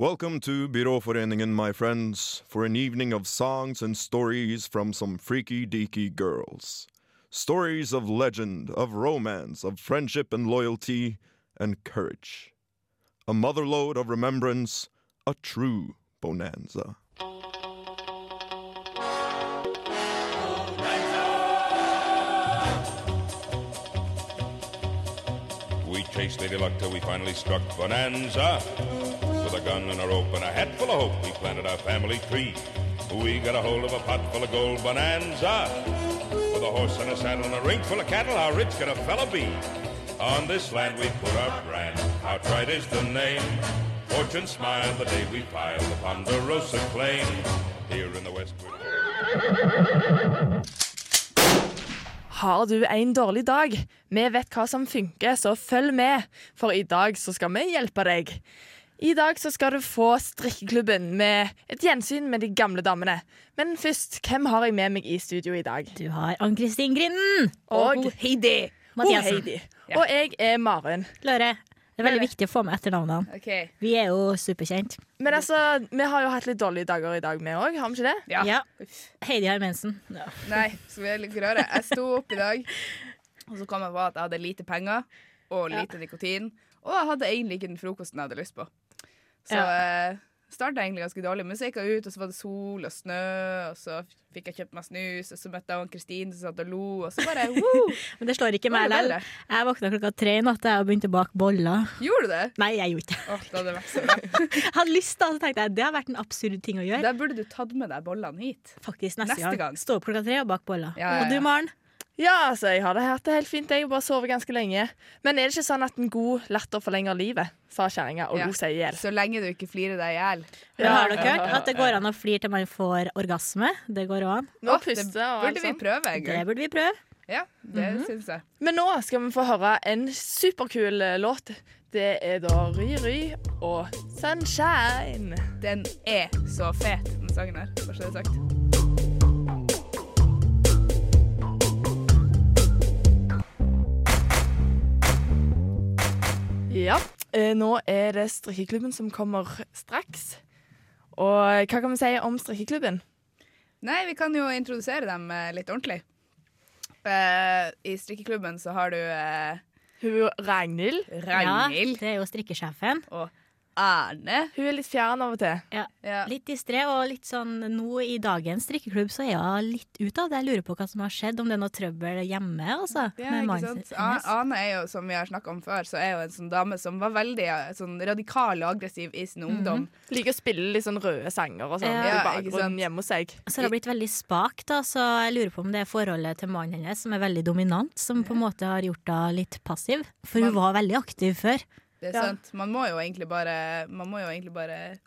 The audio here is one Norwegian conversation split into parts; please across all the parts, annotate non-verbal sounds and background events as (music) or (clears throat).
Welcome to Byråforeningen, my friends, for an evening of songs and stories from some freaky deaky girls. Stories of legend, of romance, of friendship and loyalty and courage. A motherlode of remembrance, a true bonanza. We chased Lady Luck till we finally struck Bonanza. With a gun and a rope and a hat full of hope, we planted our family tree. We got a hold of a pot full of gold Bonanza. With a horse and a saddle and a ring full of cattle, how rich can a fella be? On this land we put our brand, how trite is the name. Fortune smiled the day we piled the Ponderosa claim. Here in the West. Har du en dårlig dag? Vi vet hva som funker, så følg med, for i dag så skal vi hjelpe deg. I dag så skal du få strikkeklubben med et gjensyn med de gamle damene. Men først, hvem har jeg med meg i studio i dag? Du har Ann-Kristin Grinden Og Heidi. og Mathiasen. Ja. Og jeg er Maren. Løre. Det er veldig viktig å få med etternavnene. Okay. Vi er jo superkjent. Men altså, vi har jo hatt litt dårlige dager i dag, vi òg, har vi ikke det? Ja. Ja. Heidi har mensen. Ja. Nei, skal vi litt røre. Jeg sto opp i dag, og så kom jeg på at jeg hadde lite penger og lite nikotin. Og jeg hadde egentlig ikke den frokosten jeg hadde lyst på. Så Ja. jeg starta egentlig ganske dårlig, men så gikk jeg ut, og så var det sol og snø, og så fikk jeg kjøpt meg snus, og så møtte jeg Kristin som satt og lo, og så bare (laughs) woo! Men det slår ikke meg likevel. Jeg våkna klokka tre i natt og begynte å bake boller. Gjorde du det? Nei, jeg gjorde ikke oh, det hadde vært så bra. (laughs) Jeg hadde lyst, da, så tenkte jeg det har vært en absurd ting å gjøre. Da burde du tatt med deg bollene hit. Faktisk neste, Neste gang. gang. Stå opp klokka tre og bake boller. Ja, ja, Og du. Maren? Ja, altså, jeg har det hatt det helt fint. Jeg har bare sovet ganske lenge. Men er det ikke sånn at en god latter forlenger livet? Sa kjerringa og Ja. lo seg i hjel. Så lenge du ikke flirer deg i hjel. Ja. har dere hørt at det går an å flire til man får orgasme? Det går an. Nå det Burde vi prøve en Det burde vi prøve. Ja, det syns jeg. Men nå skal vi få høre en superkul eh, låt. Det er da Ry Ry og Sunshine. Den er så fet, den sangen her. Bare så det er sagt. Ja, eh, nå er det strikkeklubben som kommer straks. Og hva kan vi si om strikkeklubben? Nei, vi kan jo introdusere dem eh, litt ordentlig. Eh, I strikkeklubben så har du eh, Hun Ragnhild. Ragnhild Ja, det er jo strikkesjefen. og Arne. Hun er litt fjern av og til. Ja. Ja. Litt distré, og litt sånn nå i dagens strikkeklubb så er hun litt ute av det. Jeg lurer på hva som har skjedd, om det er noe trøbbel hjemme, altså. Ja, ikke sant? Ane er jo, som vi har snakka om før, så er jo en sånn dame som var veldig eh, sånn radikal og aggressiv i sin ungdom. Liker å spille litt sånn røde sanger og sånn Ja, i bakgrunnen hjemme hos seg. Så har det blitt veldig spak, da, så jeg lurer på om det er forholdet til mannen hennes som er veldig dominant, som på en måte har gjort henne litt passiv. For hun var veldig aktiv før. Det er Ja. sant. Man må jo egentlig bare Man må jo egentlig bare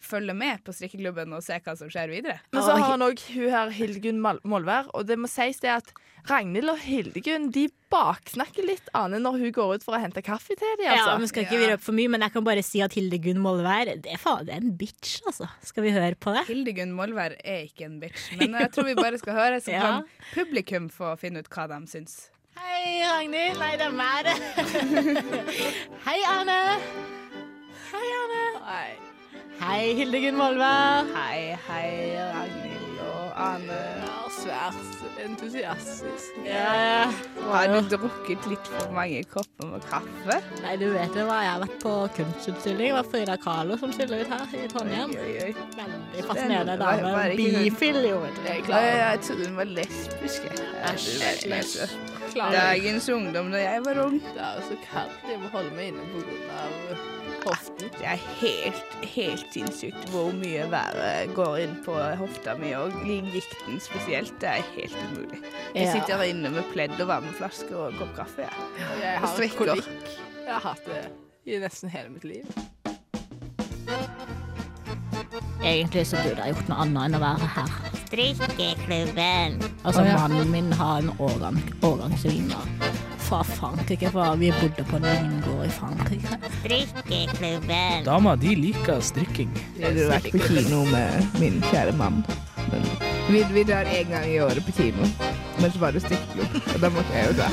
følge med på strikkeklubben og se hva som skjer videre. Men så har han òg hun her Hildegunn Molvær, og det må sies det at Ragnhild og Hildegunn de baksnakker litt Ane når hun går ut for å hente kaffe til dem. Ja, vi skal ikke Ja. opp røpe for mye, men jeg kan bare si at Hildegunn Molvær, det er faen det er en bitch, altså. Skal vi høre på det? Hildegunn Molvær er ikke en bitch, men jeg tror vi bare skal høre, så (laughs) Ja. kan publikum få finne ut hva de syns. Hei, Ragnhild. Nei, det er meg. det. (laughs) Hei, Arne. Hei, Arne. Hei. Hei, Hildegunn Molvær. Hei, hei, Ragnhild og Ane. Svært entusiastisk. Ja, Har du drukket litt for mange kopper med kaffe? Nei, du vet det hva, jeg har vært på kunstutstilling. Det var Frida Kahlo som stiller ut her i Trondheim. Oi, oi. Veldig fascinerende dame. Bifil, jo, vet du. Jeg Jeg trodde hun var lesbisk. Æsj, Dagens ungdom da jeg var ung. Det er jo så kaldt. Jeg må holde meg inne pga. hoften. Det er helt, helt sinnssykt hvor mye været går inn på hofta mi, og gikten spesielt. Det er helt umulig. Jeg sitter sitter inne med pledd og varmeflasker og en kopp kaffe. Ja. Jeg har kolikk. Jeg har hatt det i nesten hele mitt liv. Egentlig så burde jeg gjort noe annet enn å være her. Strikkeklubben. Altså, mannen min har en årgang, årgangsvinner fra Frankrike, for vi bodde på en vingård i Frankrike. Strikkeklubben. Dama de liker strikking. Jeg har vært på kino med min kjære mann. Men vi, vi drar en gang i året på kino. Men så var det strikkeklubb, og da måtte jeg jo dra.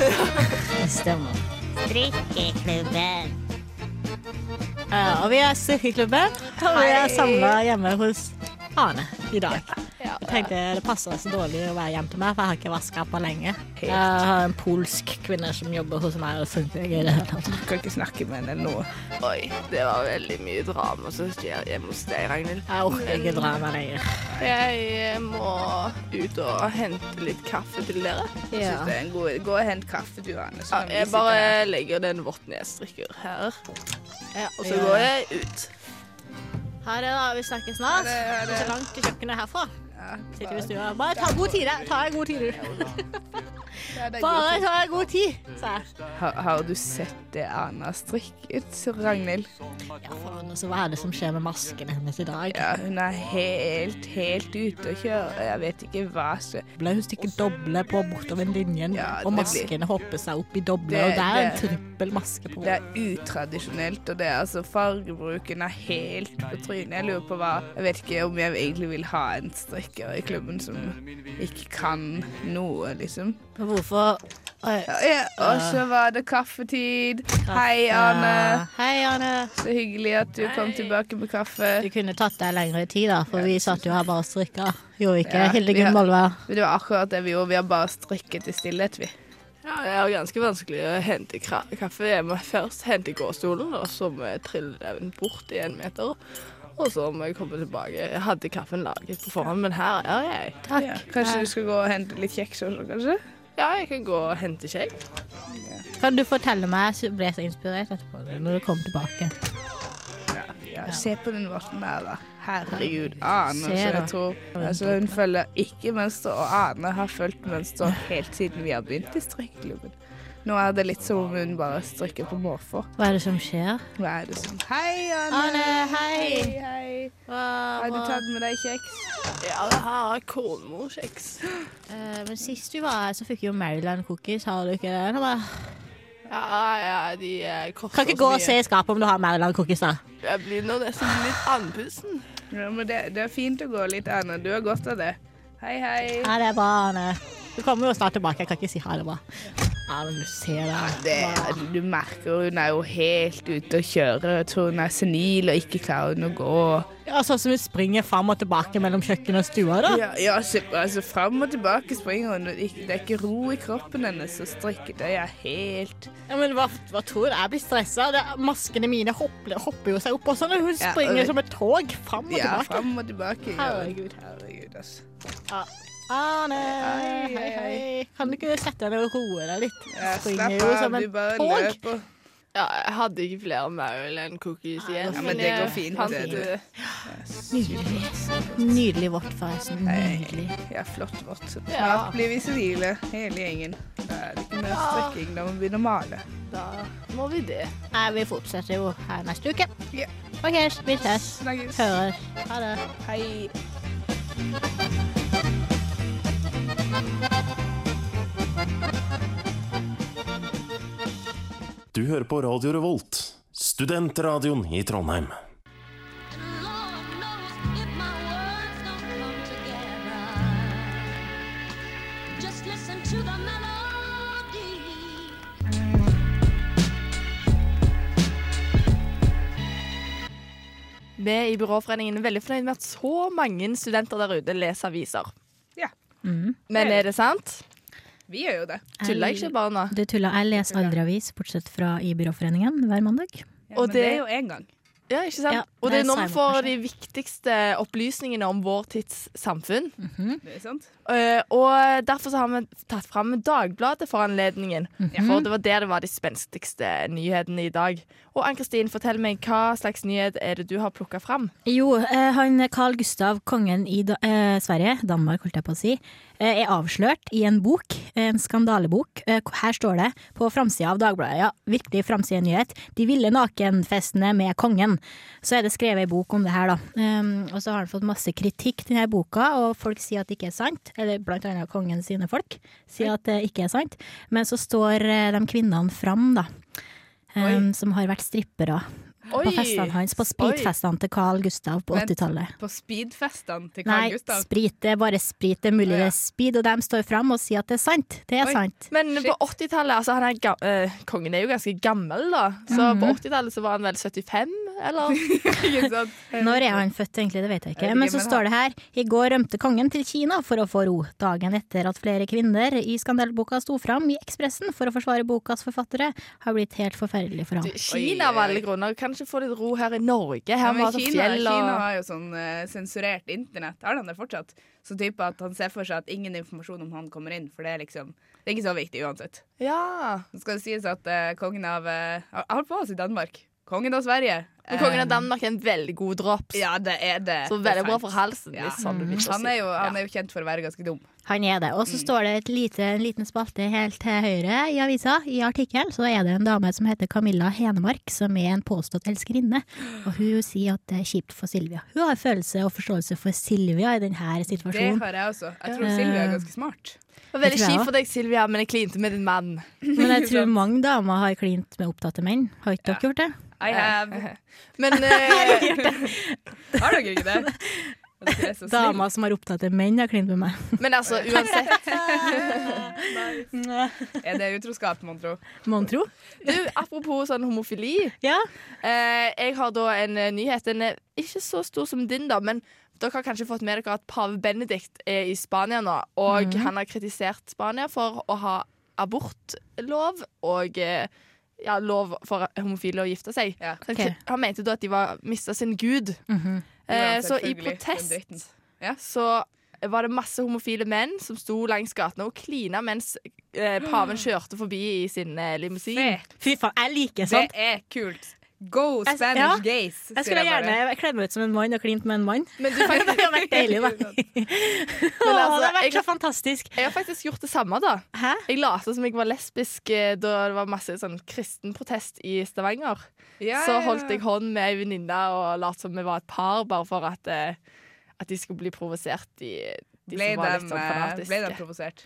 Stemmer. Strikkeklubben. Eh, og vi er Strikkeklubben, og vi er samla hjemme hos Ane i dag. Jeg tenkte det passer så dårlig å være hjem til meg, for jeg har ikke vaska på lenge. Jeg har en polsk kvinne som jobber hos meg, og sånt. Jeg. Du kan ikke snakke med henne nå. Oi, det var veldig mye drama som skjer hjemme hos deg, Ragnhild. Jeg orker ikke dra meg lenger. Jeg må ut og hente litt kaffe til dere. Jeg synes det er en god Gå og hent kaffe, du, Anne. Ja, jeg bare legger den votten jeg strikker her, Ja, og så går jeg ut. Ha det, da. Vi snakkes snart. Ha det, ha det. Er så langt til kjøkkenet herfra. Ja, Sitter i stua. Bare ta god tid, da. Ta en god tid, Bare ta en god tid, sa jeg. Har, har du sett det Anna har strikket, Ragnhild? Ja, faen, altså, hva er det som skjer med masken hennes i dag? Ja, hun er helt, helt ute å kjøre. Jeg vet ikke hva som Ble hun stikker doble på bortover linjen, Ja, og maskene blir- hopper seg opp i doble, Det- og det er en trippel maske på. Det er utradisjonelt, og det er altså fargebruken er helt på trynet. Jeg lurer på hva Jeg vet ikke om jeg egentlig vil ha en strikker i klubben som ikke kan noe, liksom. Og Hvorfor Oi. Ja, ja, og så var det kaffetid. Hei, Ane. Hei, Anne. Så hyggelig at du kom tilbake med kaffe. Du kunne tatt deg lengre tid, da, for vi satt jo her bare og strikka. Gjorde ikke? Ja, vi Hildegunn Molvær. Det var akkurat det vi gjorde. Vi har bare strikket i stillhet, vi. Ja, det er ganske vanskelig å hente kaffe. Jeg må først hente gåstolen, og så må jeg trille den bort i en meter. Og så må jeg komme tilbake. Jeg hadde kaffen laget på forhånd, men her er jeg. Takk. Ja, kanskje du skal gå og hente litt kjeks også, kanskje? Ja, jeg kan gå og hente kjegg. Kan du fortelle meg, så ble jeg så inspirert etterpå, når du kom tilbake. Ja, se på den vorten der, da. Herregud. Ane. Så jeg tror altså, Hun følger ikke mønster, og Ane har fulgt mønster helt siden vi har begynt i strikkeklubben. Nå er det litt som om hun bare strikker på måfå. Hva er det som skjer? Hva er det som Hei, Anne. Anne, hei. Hei, hei. Hva, Har du tatt med deg kjeks? Ja, det her er kornmorkjeks. Uh, men sist du var her, så fikk jo Maryland cookies. Har du ikke det? Nå bare- Ja, ja, de eh, koster Kan ikke gå og se i skapet om du har Maryland cookies, da. Jeg blir nå nesten litt andpusten. Ja, men det, det er fint å gå litt, Anne. Du har godt av det. Hei, hei. Ja, det er bra, Anne. Du kommer jo snart tilbake. Jeg kan ikke si ha det bra. Ja, men du ser det. Det, du merker hun er jo helt ute å kjøre. Jeg tror hun er senil og ikke klarer hun å gå. Ja, Sånn som hun springer fram og tilbake mellom kjøkkenet og stua, da. Ja, ja altså Fram og tilbake springer hun. Det er ikke ro i kroppen hennes. og strikket er helt Ja, men hva, hva tror du? Jeg blir stressa. Maskene mine hopper, hopper jo seg opp og sånn. Hun Ja, springer og- som et tog fram og Ja, tilbake. fram og tilbake. Herregud. Herregud, altså. Ane, Hei, hei, hei. Kan du ikke sette deg ned og roe deg litt? Jeg Springer jo som en tog. Ja, jeg hadde ikke flere Maryland cookies igjen. Ja, men det går fint, det, du. Nydelig. Nydelig vårt, forresten. Nydelig. Ja, flott vårt. Snart Ja. Blir vi sivile, hele gjengen. Da er det ikke mer strekking. Da må vi begynne å male. Da må vi det. Nei, vi fortsetter jo her neste uke. Ja. OK, vi ses. Snakkes. Høres. Ha det. Hei. Du hører på Radio Revolt, studentradioen i Trondheim. Vi i Byråforeningen er veldig fornøyd med at så mange studenter der ute leser aviser. Ja. Men er det sant? Vi gjør jo det. Tuller ikke bare nå? Du tuller. Jeg leser aldri avis, bortsett fra i Byråforeningen hver mandag. Ja, Og det det- er jo én gang. Ja, ikke sant? Ja, Og det er nå vi får de viktigste opplysningene om vår tids samfunn. Det er sant? Uh, og derfor så har vi tatt fram Dagbladet for anledningen. For det var der det var de spenstigste nyhetene i dag. Og Ann-Kristin, fortell meg hva slags nyhet er det du har plukka fram? Jo, uh, han Carl Gustav, kongen i da, uh, Sverige, Danmark holdt jeg på å si, er avslørt i en bok, en skandalebok. Eh, her står det på framsida av Dagbladet, ja, virkelig framsidenyhet, de ville nakenfestene med kongen. Så er det skrevet ei bok om det her, da. Um, og så har han fått masse kritikk til denne boka, og folk sier at det ikke er sant. Eller blant annet kongen sine folk sier at det ikke er sant. Men så står eh, de kvinnene fram, da. Um, som har vært strippere. Oi. på festene hans. På speedfestene til Carl Gustav på 80-tallet. På speedfestene til Carl Nei, Gustav. sprit. Det er bare sprit. Det er mulig ja. det er speed, og de står fram og sier at det er sant. Det er Oi. sant. Men Shit. på 80-tallet altså han er ga eh, Kongen er jo ganske gammel, da. Så Mhm. på 80-tallet så var han vel 75, eller? (laughs) Når er han født, egentlig? Det vet jeg ikke. Men så står det her I går rømte kongen til Kina for å få ro. Dagen etter at flere kvinner i skandalboka sto fram i Ekspressen for å forsvare bokas forfattere, har blitt helt forferdelig for ham. Du, Kina av alle grunner. Kan ikke få litt ro her i Norge. Ja, men Kina, fjell, og... Kina har jo sånn uh, sensurert internett. Har han det fortsatt? Så type at han ser for seg at ingen informasjon om han kommer inn, for det er liksom Det er ikke så viktig uansett. Ja. Så skal det sies at uh, kongen av uh, holdt på å si Danmark. Kongen av Sverige. Men kongen av Danmark er en veldig god drops. Ja, det er det. Så Det veldig bra for halsen. Ja. Hvis sånn vil Han er, jo, han er jo kjent for å være ganske dum. Han er det. Og så Mm. står det et lite, en liten spalte helt til høyre i avisa. I artikkelen så er det en dame som heter Camilla Henemark, som er en påstått elskerinne. Og hun sier at det er kjipt for Silvia. Hun har følelse og forståelse for Silvia i denne situasjonen. Det har jeg også. Jeg tror Silvia er ganske smart. Det var veldig kjipt for deg, Silvia, men jeg klinte med din mann. Men jeg (laughs) tror mange damer har klint med opptatte menn. Har ikke dere gjort det? I have (laughs) Men (laughs) eh, (laughs) Har dere ikke det? (laughs) Damer som har opptatt av menn, har klint med meg. Men altså, uansett Er det utroskap, mon tro? Mon tro. du, Apropos sånn homofili. Ja. Eh, jeg har da en eh, nyhet. Den er ikke så stor som din, da, men dere har kanskje fått med dere at pave Benedikt er i Spania nå, og han har kritisert Spania for å ha abortlov og eh, ja, lov for homofile å gifte seg. Ja. Okay. han, mente da at de var mista sin gud. Mhm. Eh, Ja, så i protest Ja. så var det masse homofile menn som sto langs gatene og klina mens eh, paven (gasps) kjørte forbi i sin eh, limousin. Fy faen, jeg liker Det er kult. Go Spanish ja. gays. Jeg skulle jeg gjerne kledd meg ut som en mann og klint med en mann. Men du, (laughs) Det hadde vært deilig, da. (laughs) Altså, det har vært jeg- så fantastisk. jeg har faktisk gjort det samme, da. Hæ? Jeg lot som jeg var lesbisk eh, da det var masse sånn kristenprotest i Stavanger. Ja, Så holdt jeg hånd med ei venninne og lot som vi var et par, bare for at, eh, at de skulle bli provosert, de, de Ble de, sånn eh, ble de provosert?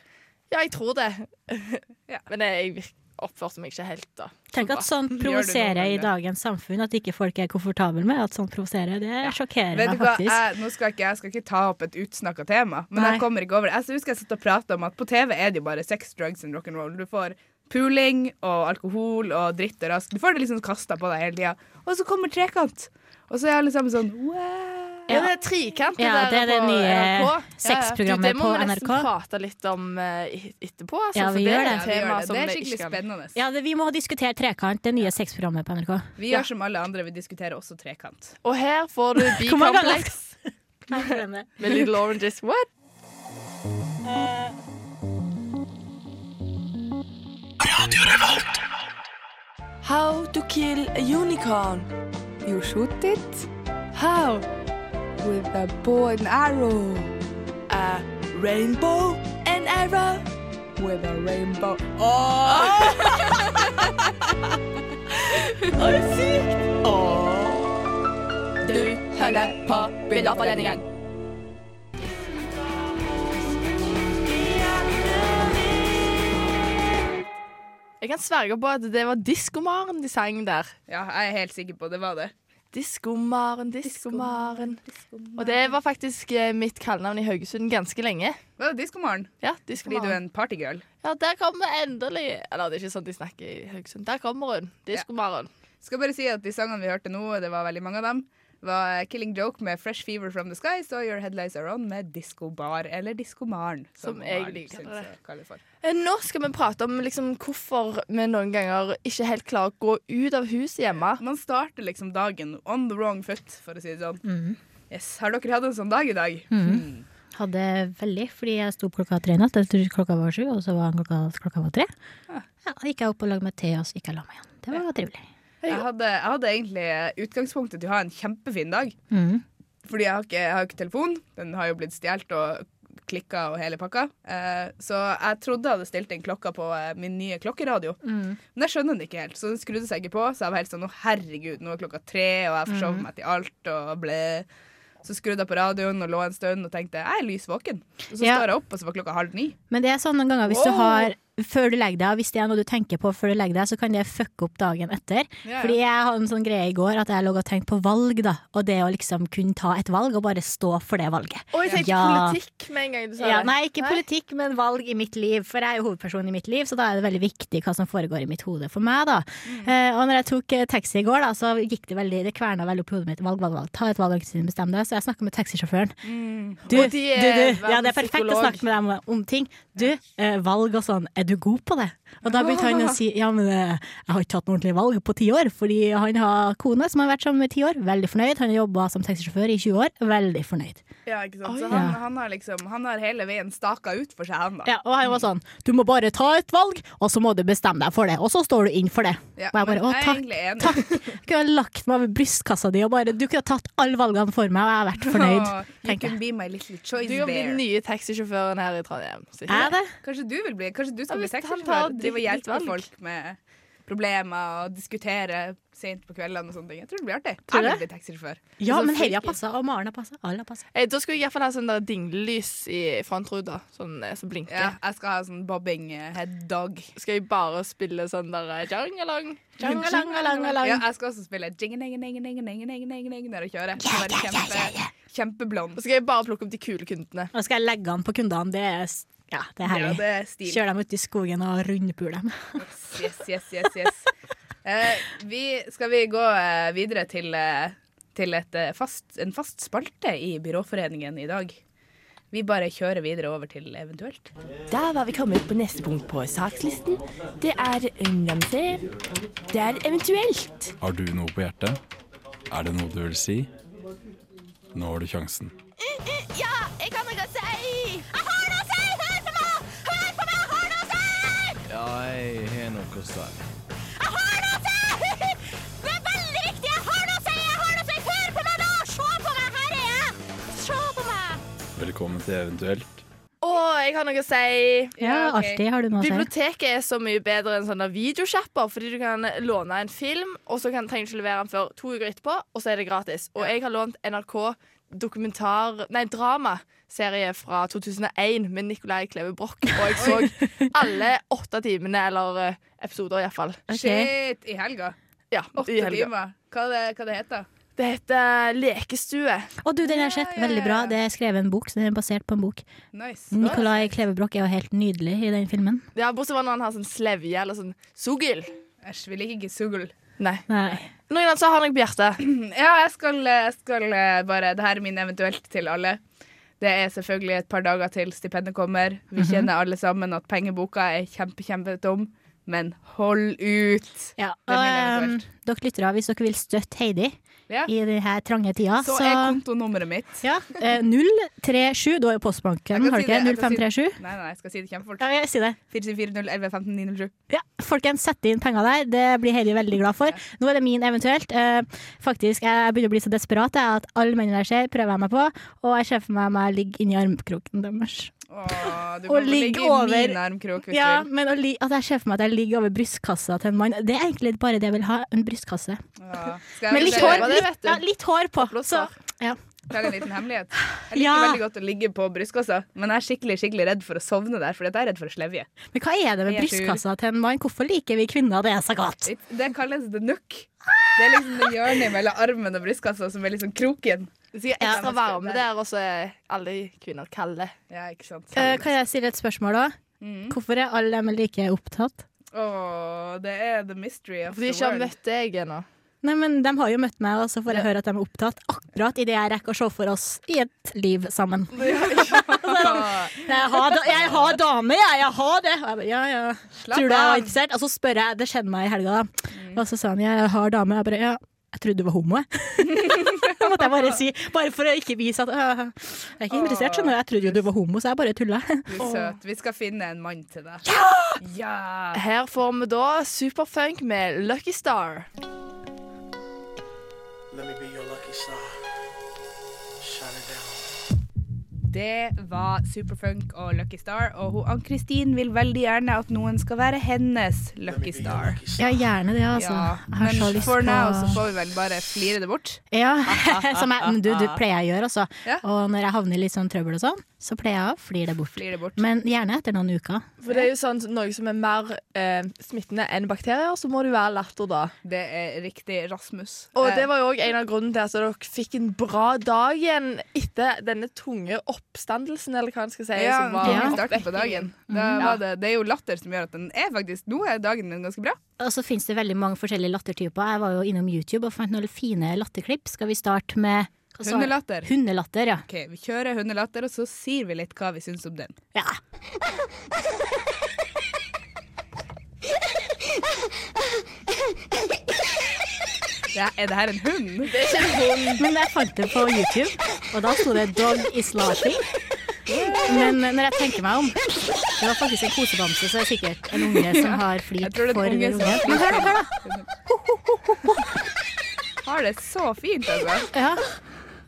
Ja, jeg tror det. (laughs) Ja. Men jeg virk- oppførte meg ikke helt, da. Tenk at sånt (laughs) provoserer i dagens samfunn, at ikke folk er komfortable med at sånt provoserer. Det sjokkerer Vet meg faktisk. jeg, nå skal ikke, jeg skal ikke ta opp et utsnakka tema, men Nei. jeg kommer ikke over det. Jeg husker jeg satt og prata om at på TV er det jo bare sex, drugs and rock'n'roll. Du får puling og alkohol og dritt og rask. Du får det liksom kasta på deg hele tida. Og så kommer trekant. Og så er alle sammen sånn wow. Ja, det er Trikant. Ja, det er det på nye NRK. på NRK. det må vi nesten prate litt om eh, etterpå. Altså, Ja, vi det gjør det. det. et Ja, vi gjør det. det er skikkelig spennende. Ja, det, Vi må diskutere Trekant, det nye sexprogrammet på NRK. Vi gjør som alle andre, vi diskuterer også trekant. Og her får du? B-complex med Little Oranges. What? How to kill a unicorn? You shoot it How? With a bow and arrow. A rainbow and arrow. With a rainbow. (laughs) Du hører på Bilderforeningen. Jeg kan sverge på at det var Diskomaren de sang der. Ja, jeg er helt sikker på det var det. Diskomaren, diskomaren. Og det var faktisk eh, mitt kallenavn i Haugesund ganske lenge. Det Diskomaren? Ja, Fordi du er diskomaren. en partygirl? Ja, der kommer endelig Eller det er ikke sånn de snakker i Haugesund. Der kommer hun. Diskomaren. Skal bare si at de sangene vi hørte nå, det var veldig mange av dem, var Killing Joke med Fresh Fever From The Skies og Your Headlights Are On med 'Diskobar', eller Diskomaren, Som som, jeg liker det. Eh, Nå skal vi prate om liksom hvorfor vi noen ganger ikke helt klarer å gå ut av huset hjemme. Man starter liksom dagen on the wrong foot, for å si det sånn. Mm. Yes. Har dere hatt en sånn dag i dag? Mhm. Hadde veldig, fordi jeg sto opp klokka tre i natt. Jeg trodde klokka var sju, og så var klokka, klokka var tre. Ja, Ja, gikk jeg opp og lagde meg te, og så gikk jeg og la meg igjen. Det var trivelig. Jeg hadde, jeg hadde egentlig utgangspunktet til å ha en kjempefin dag. Mm. Fordi jeg har ikke, jeg har ikke telefon. Den har jo blitt stjålet og klikka og hele pakka. Eh, så jeg trodde jeg hadde stilt inn klokka på eh, min nye klokkeradio. mm. Men jeg skjønner den ikke helt, så den skrudde seg ikke på. Så jeg var helt sånn å herregud, nå er klokka tre, og jeg forsov meg til alt og ble Så skrudde jeg på radioen og lå en stund og tenkte jeg er lys våken. Og så Ja. står jeg opp, og så var klokka halv ni. Men det er sånn noen ganger hvis du har før du legger deg, og hvis det er noe du tenker på før du legger deg, så kan det fucke opp dagen etter. Ja, Fordi jeg hadde en sånn greie i går at jeg lå og tenkte på valg, da. Og det å liksom kunne ta et valg og bare stå for det valget. Og jeg tenkte Ja. politikk med en gang du sa Ja, det. nei, ikke politikk, men valg i mitt liv. For jeg er jo hovedpersonen i mitt liv, så da er det veldig viktig hva som foregår i mitt hode for meg, da. Mm. Uh, og når jeg tok eh, taxi i går, da, så gikk det veldig Det kverna veldig opp i hodet mitt. Valg, valg, valg. Ta et valg, Kristin, bestem deg. Så jeg snakka med taxisjåføren. Du, Og de du, du. Ja, det er perfekt psykolog. å snakke med dem om ting. Du, uh, valg og sånn, er du god på det? Og da begynte han å si ja, men eh, jeg har ikke tatt noe ordentlig valg på ti år, fordi han har kone som har vært sammen med i ti år. Veldig fornøyd. Han har jobba som taxisjåfør i 20 år. Veldig fornøyd. Ja, ikke sant? Så han, Ja. han har liksom Han har hele veien staka ut for seg, han da. Ja, og han var sånn Du må bare ta et valg, og så må du bestemme deg for det. Og så står du inn for det. Ja, og jeg bare Å, jeg er takk. egentlig takk. Jeg kunne ha lagt meg over brystkassa di og bare Du kunne ha tatt alle valgene for meg, og jeg har vært fornøyd. Oh, You can be my little choice Du kan bli den nye taxisjåføren her i Trondheim. Er det? Kanskje du vil bli Kanskje du hvis han tar Drive og ditt- ditt hjelpe folk med problemer og diskutere sent på kveldene og sånne ting. Jeg tror det blir artig. Tror Jeg du vil bli taxisjåfør. Ja, men Heidi har freaky. passa, og Maren har passa. Alle har passa. Eh, Da skulle jeg iallfall ha sånn der dinglelys i frontruta, sånn eh, som blinker. Ja, jeg skal ha sånn bobbing eh, head dog. Skal jeg bare spille sånn der eh, jangalang, Jangalang, alang. Ja, jeg skal også spille jing-ning-ning-ning-ning-ning-ning når jeg kjører. Ja, ja, ja, ja, ja. kjempeblond. Så skal jeg bare plukke opp de kule kundene. Og skal jeg legge an på kundene. Det er, ja, det er Ja, herlig. det er stil. Kjøre dem ut i skogen og rundpule dem. Yes, yes, yes, yes. Eh, vi, skal vi gå eh, videre til, eh, til et, eh, fast, en fast spalte i Byråforeningen i dag? Vi bare kjører videre over til eventuelt. Da var vi kommet på neste punkt på sakslisten. Det er Namse. Det er eventuelt. Har du noe på hjertet? Er det noe du vil si? Nå har du sjansen. Ja, jeg har jeg har noe å si. Jeg har noe å si! (laughs) Det er veldig viktig! Jeg har noe å si! Jeg har noe å si! Hør på meg nå! Se på meg! Her er jeg! Se på meg! Velkommen til Eventuelt. Å, jeg har noe å si! Ja, alltid har du noe å si. Biblioteket er så mye bedre enn sånne videosjapper, fordi du kan låne en film, og så kan, trenger du ikke levere den før to uker etterpå, og så er det gratis. Og jeg har lånt NRK dokumentar... Nei, dramaserie fra 2001 med Nicolai Kleve Broch, og jeg så (laughs) alle åtte timene, eller eh, episoder iallfall. Shit, i helga. Ja, Åtte i helga. timer. Hva det, hva det heter Det heter Lekestue. Og du, den har jeg sett. Veldig bra. Det er skrevet en bok, så den er basert på en bok. Nice. Nicolai Kleve Broch er jo helt nydelig i den filmen. Ja, Bortsett fra når han har sånn slevje eller sånn sugel. Æsj, vi liker ikke sugl. Nei. Nei. Noen som har noe på hjertet? (clears throat) Ja, jeg skal, jeg skal eh, bare Det her er min eventuelt til alle. Det er selvfølgelig et par dager til stipendet kommer. Vi kjenner alle sammen at pengeboka er kjempe, kjempetom. Men hold ut! Ja, og, um. Dere lyttere, hvis dere vil støtte Heidi Ja. i denne trange tida, Så så, er kontonummeret mitt. ja, eh, 037 Du har jo postbanken, har du ikke? det, jeg si 0537? Nei, nei, jeg skal si det kjempefort. Ja, jeg sier det. 474 Ja, folkens, sett inn penger der. Det blir Heidi veldig glad for. Nå er det min eventuelt. Eh, faktisk, jeg begynner å bli så desperat jeg, at alle mennene jeg ser, prøver jeg meg på. Og jeg ser for meg meg ligge inni armkroken deres. Åh, du kan ligge ligge i over- min armkrok Ja, men at jeg ser for meg at jeg ligger over brystkassa til en mann. Det er egentlig bare det jeg vil ha. En brystkasse. Ja. Men litt hår, det litt, ja, litt hår på. Så, ja. er en liten hemmelighet? Jeg liker (laughs) Ja. veldig godt å ligge på brystkassa, men jeg er skikkelig skikkelig redd for å sovne der, for jeg er redd for å slevje. Men hva er det med Jeg brystkassa til en mann? Hvorfor liker vi kvinner det så godt? Det- Det kalles the nook. Det er liksom det hjørnet mellom armen og brystkassa som er liksom kroken. Det er Ja. ekstra varme der, og så er alle kvinner kalde. Ja, ikke sant. Eh, kan jeg stille et spørsmål da? Mm. Hvorfor er alle dem like opptatt? Åh, det er the mystery of the For de har ikke har møtt deg ennå. Nei, men De har jo møtt meg, og så får jeg høre at de er opptatt akkurat idet jeg rekker å se for oss i et liv sammen. (laughs) Åh, Jeg har, jeg har dame, jeg! Jeg har det! Og jeg bare, ja, ja. Slapp Tror du jeg var interessert? Og så spør jeg, det skjedde meg i helga, da. Og så sa han jeg har dame. Jeg bare ja, jeg trodde du var homo, jeg. (laughs) Måtte jeg bare si, bare for å ikke vise at «Øh, Jeg er ikke interessert, skjønner du. Jeg trodde jo du var homo, så jeg bare tulla. (laughs) Du søt. Vi skal finne en mann til deg. Ja! Her får vi da Superfunk med Lucky Star. Let me be your lucky star. Det var Superfunk og Lucky Star, og Ann-Kristin vil veldig gjerne at noen skal være hennes Lucky Star. Ja, gjerne det, altså. Ja, Jeg har så men for på now så får vi vel bare flire det bort. Ja, (laughs) som jeg, men du, du (laughs) pleier jeg å gjøre, altså. Ja. Og når jeg havner i litt sånn trøbbel og sånn, så pleier jeg å flire det bort. Flir det bort. Men gjerne etter noen uker. For det er jo sånn noe som er mer eh, smittende enn bakterier, så må det jo være latter da. Det er riktig Rasmus. Og Eh, det var jo òg en av grunnene til at dere fikk en bra dag igjen etter denne tunge oppstandelsen, eller hva en skal si. ja, som var ja. starten på dagen. Da Ja. var det, det er jo latter som gjør at den er faktisk Nå er dagen din ganske bra. Og så finnes det veldig mange forskjellige lattertyper. Jeg var jo innom YouTube og fant noen fine latterklipp. Skal vi starte med altså. Hundelatter. Hundelatter, ja. Ok, Vi kjører hundelatter, og så sier vi litt hva vi syns om den. ja. (laughs) Ja, er det her en hund? (laughs) Det er ikke en hund. Men jeg fant det på YouTube, og da sto det 'Dog is laughing'. Men når jeg tenker meg om Det var faktisk en kosebamse, så det er sikkert en unge som har flirt det er for en unge. Men hør, da! hør da. Har det så fint, altså. Ja.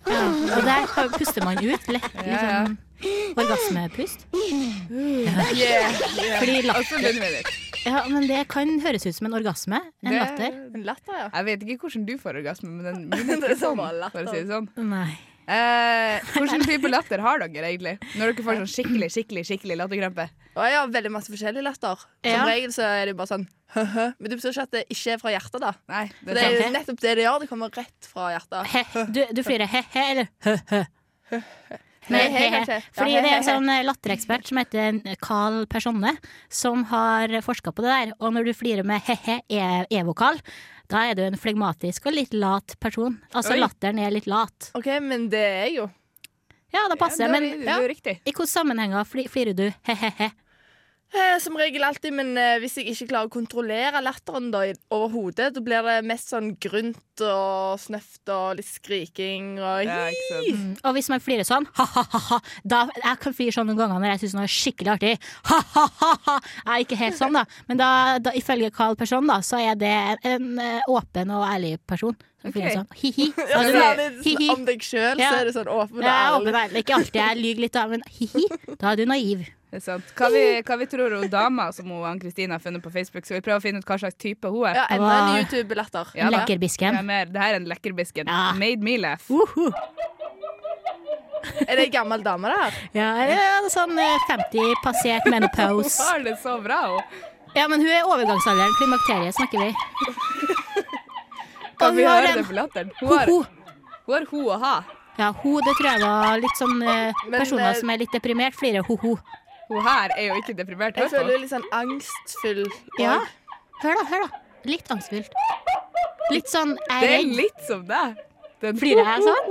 ja. Og der puster man ut lett. Litt Ja, ja. sånn orgasmepust. Yeah, yeah. Fordi latter. Ja, men det kan høres ut som en orgasme. En Det- latter. En latter, ja. Jeg vet ikke hvordan du får orgasme, men den (laughs) min er ikke sånn. For å si det sånn. Nei. Eh, hvordan (laughs) type latter har dere egentlig? Når dere får sånn skikkelig skikkelig, skikkelig latterkrampe? Jeg har veldig masse forskjellig latter. Som Ja. regel så er det bare sånn hø-hø. Men det betyr ikke at det ikke er fra hjertet, da. Nei, For det det er er jo nettopp det det gjør. Det kommer rett fra hjertet. He. Du, du flirer he-he eller hø-hø? Nei, he. Fordi det er en sånn eh, latterekspert som heter Carl Personne, som har forska på det der. Og når du flirer med he-he, e- e-vokal, da er du en flegmatisk og litt lat person. Altså Oi. latteren er litt lat. OK, men det er jo. Ja, det passer. Ja, det Men riktig. i hvilke sammenhenger flirer du he-he-he? Eh, Som regel alltid, men eh, hvis jeg ikke klarer å kontrollere latteren da, overhodet, over hodet, da blir det mest sånn grunt og snøft og litt skriking og Ja. Mm. Og hvis man flirer sånn, ha-ha-ha, Jeg kan flire sånn noen ganger når jeg syns noe er skikkelig artig. Ha-ha-ha! Jeg er ikke helt sånn, da. Men da, da, ifølge Carl Person, da, så er det en, en eh, åpen og ærlig person. Som Ok. sånn. Hi-hi. (laughs) Ja, særlig hi-hi. om deg sjøl, Ja. så er det sånn åpen og Ja, åpen ærlig. og ærlig. Ikke alltid jeg lyver litt, da, men hi-hi. Da er du naiv. Det er sant. Hva vi, hva vi tror hun dama som hun Ann-Kristin har funnet på Facebook, skal vi prøve å finne ut hva slags type hun er? Ja, enda en YouTube-latter. Ja da. Lekkerbisken. Det er mer- Det her er en lekkerbisken. Ja. Made me laugh. Uhu. Er det ei gammel dame der? Ja, ja, det sånn eh, 50 passert Hun menopause. har det så bra, hun. Ja, men hun er overgangsalderen. Klimakteriet snakker vi. Kan vi hun har høre en- det på latteren? Hun har, Ho-ho. hun har ho å ha. Ja, ho, det tror jeg var litt sånn eh, Men, personer eh, som er litt deprimert, flirer ho-ho. Hun her er jo ikke deprimert. Jeg føler litt sånn angstfull. Ja. Hør da, hør da. Litt angstfullt. Litt sånn jeg Det er er redd. litt som deg. Den Flirer jeg sånn?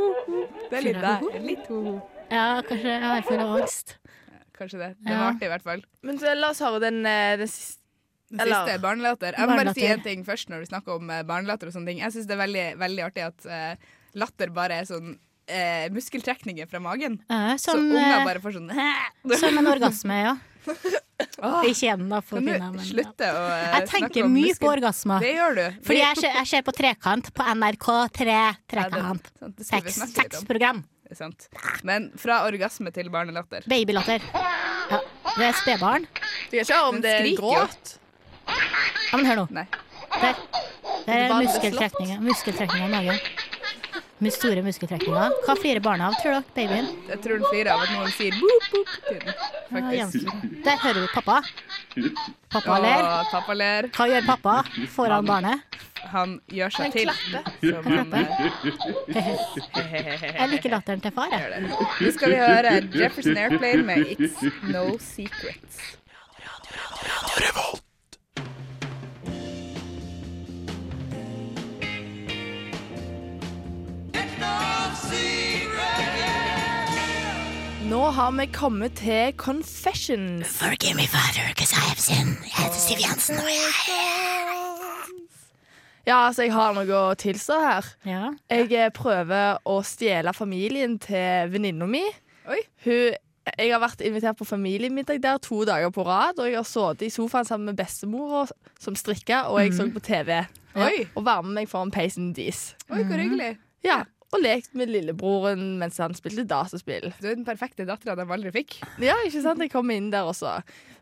Det er litt deg. Litt ho-ho. Ja, kanskje jeg har av angst. Kanskje det. Det Ja. var artig, i hvert fall. Men så, la oss høre den, eh, den siste. Den Eller- siste er barnelatter. Jeg må bare si Barnelatter. en ting først når vi snakker om eh, barnelatter og sånne ting. Jeg syns det er veldig, veldig artig at eh, latter bare er sånn eh, muskeltrekninger fra magen. Ja, Så som, unger eh, bare får sånn som en orgasme, ja. Ah, Ikke igjen, da, for Kan du ja. slutte å eh, Jeg tenker mye muskel- på orgasmer. Det gjør du. Fordi jeg ser, jeg ser på Trekant på NRK3. Ja, Trekant. litt om. sexprogram. Sant. Men fra orgasme til barnelatter. Babylatter. Ja, det er spedbarn. Du gjør ikke om det er gråt. Ja, men hør nå. Nei. Der. Der er. Muskeltrekninger i magen. Mus- Store muskeltrekninger. Hva flirer barna av, tror dere? Babyen? Jeg tror den flirer av at noen sier boop, boop til den. Ja, Faktisk. jenter. Der hører du pappa. Pappa ler. Å, pappa ler. Hva gjør pappa foran barnet? Han gjør seg til. klapper. Som han, (laughs) Jeg liker latteren til far. Jeg. Nå skal vi høre Jefferson Airplane med It's No Secrets. Nå har vi kommet til Confessions. Forgive me, father, because I have sinned. Jeg heter Siv Jensen, og jeg Ja, altså, jeg har noe å tilstå her. Ja. Jeg eh, prøver å stjele familien til venninna mi. Oi. Hun, jeg har vært invitert på familiemiddag der to dager på rad, og jeg har sittet i sofaen sammen med bestemora som strikka, og jeg så på TV. Oi. Og varmer meg foran peisen deres. Oi, hvor hyggelig. Ja, og lekt med lillebroren mens han spilte dataspill. Du er den perfekte dattera de aldri fikk. Ja, ikke sant? Jeg kom inn der også.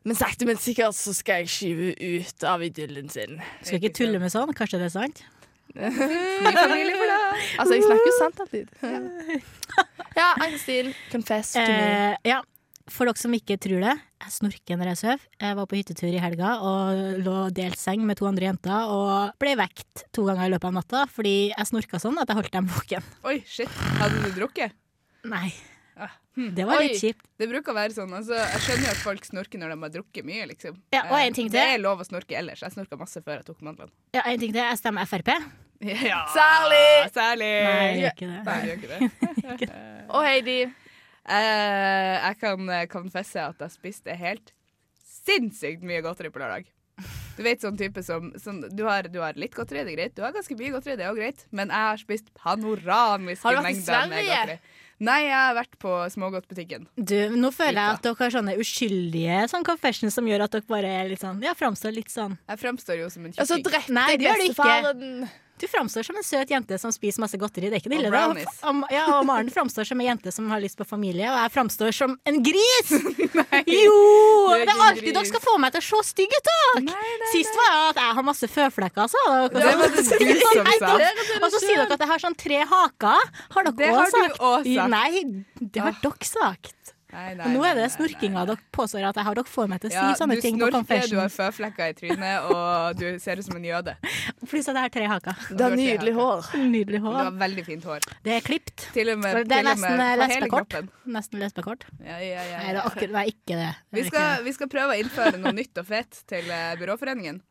Men sakte, men sikkert så skal jeg skyve ut av idyllen sin. Skal ikke tulle med sånn, kanskje det er sant? Altså, jeg snakker jo sant alltid. Ja, Ann-Kristin, confess to me. Eh, ja. For dere som ikke tror det, jeg snorker når jeg sover. Jeg var på hyttetur i helga og lå delt seng med to andre jenter og ble vekt to ganger i løpet av natta fordi jeg snorka sånn at jeg holdt dem våken. Oi, shit. Hadde du drukket? Nei. Ah, Det var litt kjipt. Det bruker å være sånn. Altså, jeg skjønner jo at folk snorker når de har drukket mye, liksom. Ja, og en ting Eh, til. Det er lov å snorke ellers. Jeg snorka masse før jeg tok mandlene. Ja, en ting til. Jeg stemmer Frp. Ja, Særlig! særlig! Nei, jeg gjør ikke det. Nei, jeg gjør ikke det. (laughs) (laughs) Og Heidi. Eh, jeg kan eh, konfesse at jeg spiste helt sinnssykt mye godteri på lørdag. Du vet sånn type som sånn, du, har, du har litt godteri, det er greit. Du har ganske mye godteri, det er også greit. Men jeg har spist panoramiske mengder med godteri. Nei, jeg har vært på smågodtbutikken. Du, nå føler jeg at dere har sånne uskyldige sånn confessions som gjør at dere bare er litt sånn Ja, framstår litt sånn Jeg framstår jo som en Og så drepte jeg bestefaren. Du framstår som en søt jente som spiser masse godteri. Det er ikke det ille. Og, ja, og Maren framstår som en jente som har lyst på familie, og jeg framstår som en gris! (laughs) Jo! Er Det er alltid dere skal få meg til å se stygg ut! Sist var det at jeg har masse føflekker, dere. Det var det du som sa. Og så sier dere at jeg har sånn tre haker. Har dere også sagt. Nei, det har dere sagt. Nei, nei, Og nå er det snorkinga dere påstår at jeg har dere får meg til å si Ja, sånne du ting på snorker, du har confession. føflekker i trynet, og du ser ut som en jøde. Pluss at jeg har tre haker. Du har nydelig hår. Nydelig Du har veldig fint hår. Det er klipt. Til og med, Det er nesten lesbekort. Nesten lesbekort. Ja, ja, ja, Nei, det er akkurat det er ikke det. det Vi er skal, vi skal prøve å innføre noe nytt og fett til eh, Byråforeningen,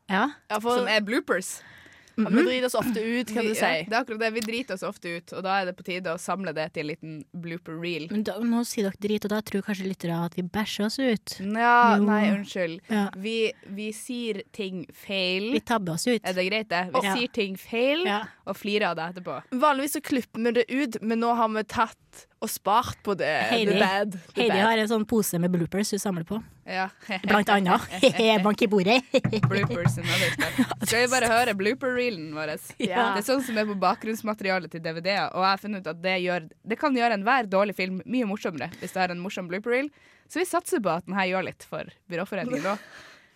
som er bloopers. Ja, vi driter oss ofte ut, kan Vi, du ja, si. det er akkurat det. Vi driter oss ofte ut, og da er det på tide å samle det til en liten blooper reel. Men da, nå sier dere drit, og da tror kanskje lyttere at vi bæsjer oss ut. Ja, Jo. nei, unnskyld. Ja. Vi, vi sier ting feil. Vi tabber oss ut. Er det greit, det? Vi Ja. sier ting feil Ja. og flirer av det etterpå. Vanligvis så klipper vi det ut, men nå har vi tatt og spart på det. Heidi, The bad. The Heidi bad. har en sånn pose med bloopers hun samler på. Ja. Blant annet. (laughs) (laughs) Bank i bordet. Bloopers. Skal vi bare høre blooper-reelen vår? Ja. Det er sånn som er på bakgrunnsmaterialet til DVD-er, og jeg har funnet ut at det, gjør, det kan gjøre enhver dårlig film mye morsommere hvis det er en morsom blooper-reel. Så vi satser på at den her gjør litt for Byråforeningen òg.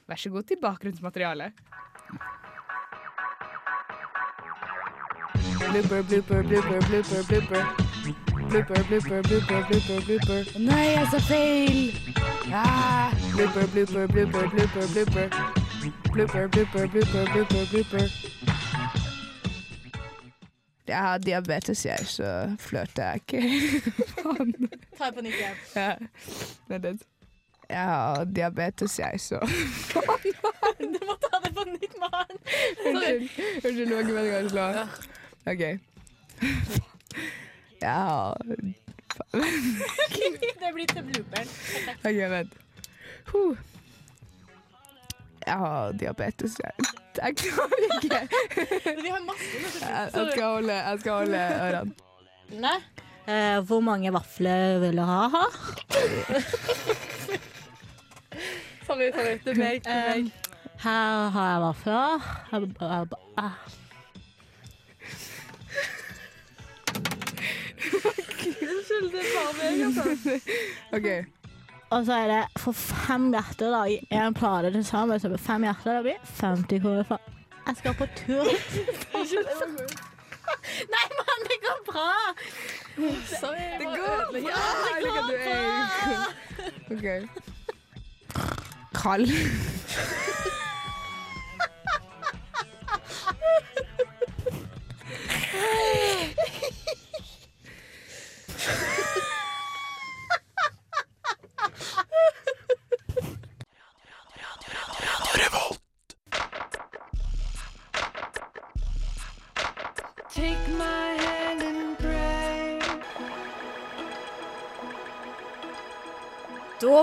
Vær så god til bakgrunnsmaterialet. Blooper, blooper, blooper, blooper, blooper. Blooper, blooper, blooper, blooper, blooper. Å Nei, jeg sa feil! Ah. Blooper, blooper, blooper, blooper, blooper. Blooper, blooper, blooper, blooper, blooper. Jeg har diabetes, jeg, så flørter jeg ikke. (laughs) Faen. Ta på nytt igjen. Ja. Vent litt. Jeg har diabetes, jeg, så (laughs) Du må ta det på nytt, mann! Unnskyld. Unnskyld, det var ikke meningen å slå. OK. (laughs) Jeg (laughs) har Det blir til blooperen. OK, vent. Huh. Jeg har diabetes, jeg. Jeg klarer ikke. Vi har masse Jeg, jeg, skal, holde, jeg skal holde ørene. Eh, hvor mange vafler vil du ha? ha? Sorry, sorry. Det er meg. Det er meg. Eh, her har jeg vafler. Unnskyld, det er bare meg, altså. OK. Og så er det for fem hjerter da, i en plate til sammen. Så fem hjerter, det blir 50 kroner for Jeg skal på tur. (laughs) Nei, mann, det går bra! Sorry. Det går bra! Ja, det går bra! OK. Kald. (laughs)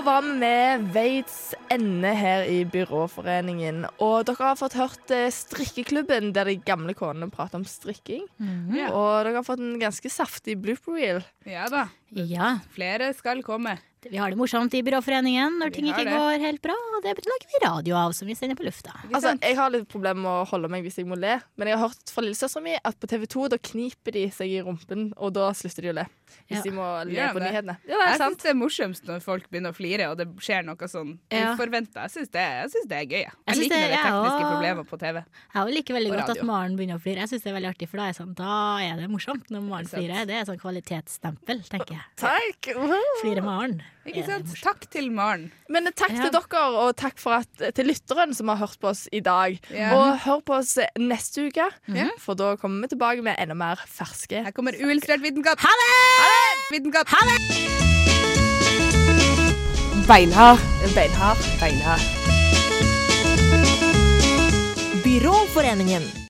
var vi ved veits ende her i Byråforeningen. Og dere har fått hørt eh, strikkeklubben, der de gamle konene prater om strikking. Ja. Og dere har fått en ganske saftig blooper reel. Ja da. Ja. Flere skal komme. Vi har det morsomt i Byråforeningen når Vi ting ikke det. går helt bra. og Det lager vi radio av, som vi sender på lufta. Altså, jeg har litt problemer med å holde meg hvis jeg må le, men jeg har hørt fra lillesøstera mi at på TV 2 da kniper de seg i rumpen, og da slutter de å le. Hvis Ja. de må le ja, på det? nyhetene. Ja, det er Jeg sant. syns det er morsomst når folk begynner å flire, og det skjer noe sånn Ja. uforventa. Jeg syns det, synes det er gøy. Jeg, Jeg synes liker når det det er tekniske problemer på TV. Jeg liker veldig godt at radio. Maren begynner å flire. Jeg synes det er veldig artig, for da er, sånn, da er det morsomt når Maren flirer. Det er sånn kvalitetsstempel, tenker jeg. Takk. Flirer Maren. Ikke sant? Takk til Maren. Men takk Ja. til dere, og takk for at, til lytteren som har hørt på oss i dag. Ja. Og hør på oss neste uke, Ja. for da kommer vi tilbake med enda mer ferske. Her kommer uillustrert vitenskap. Ha det! Vitenskap. Ha det! Beinhard. Beinhard. Beinhard. Byråforeningen.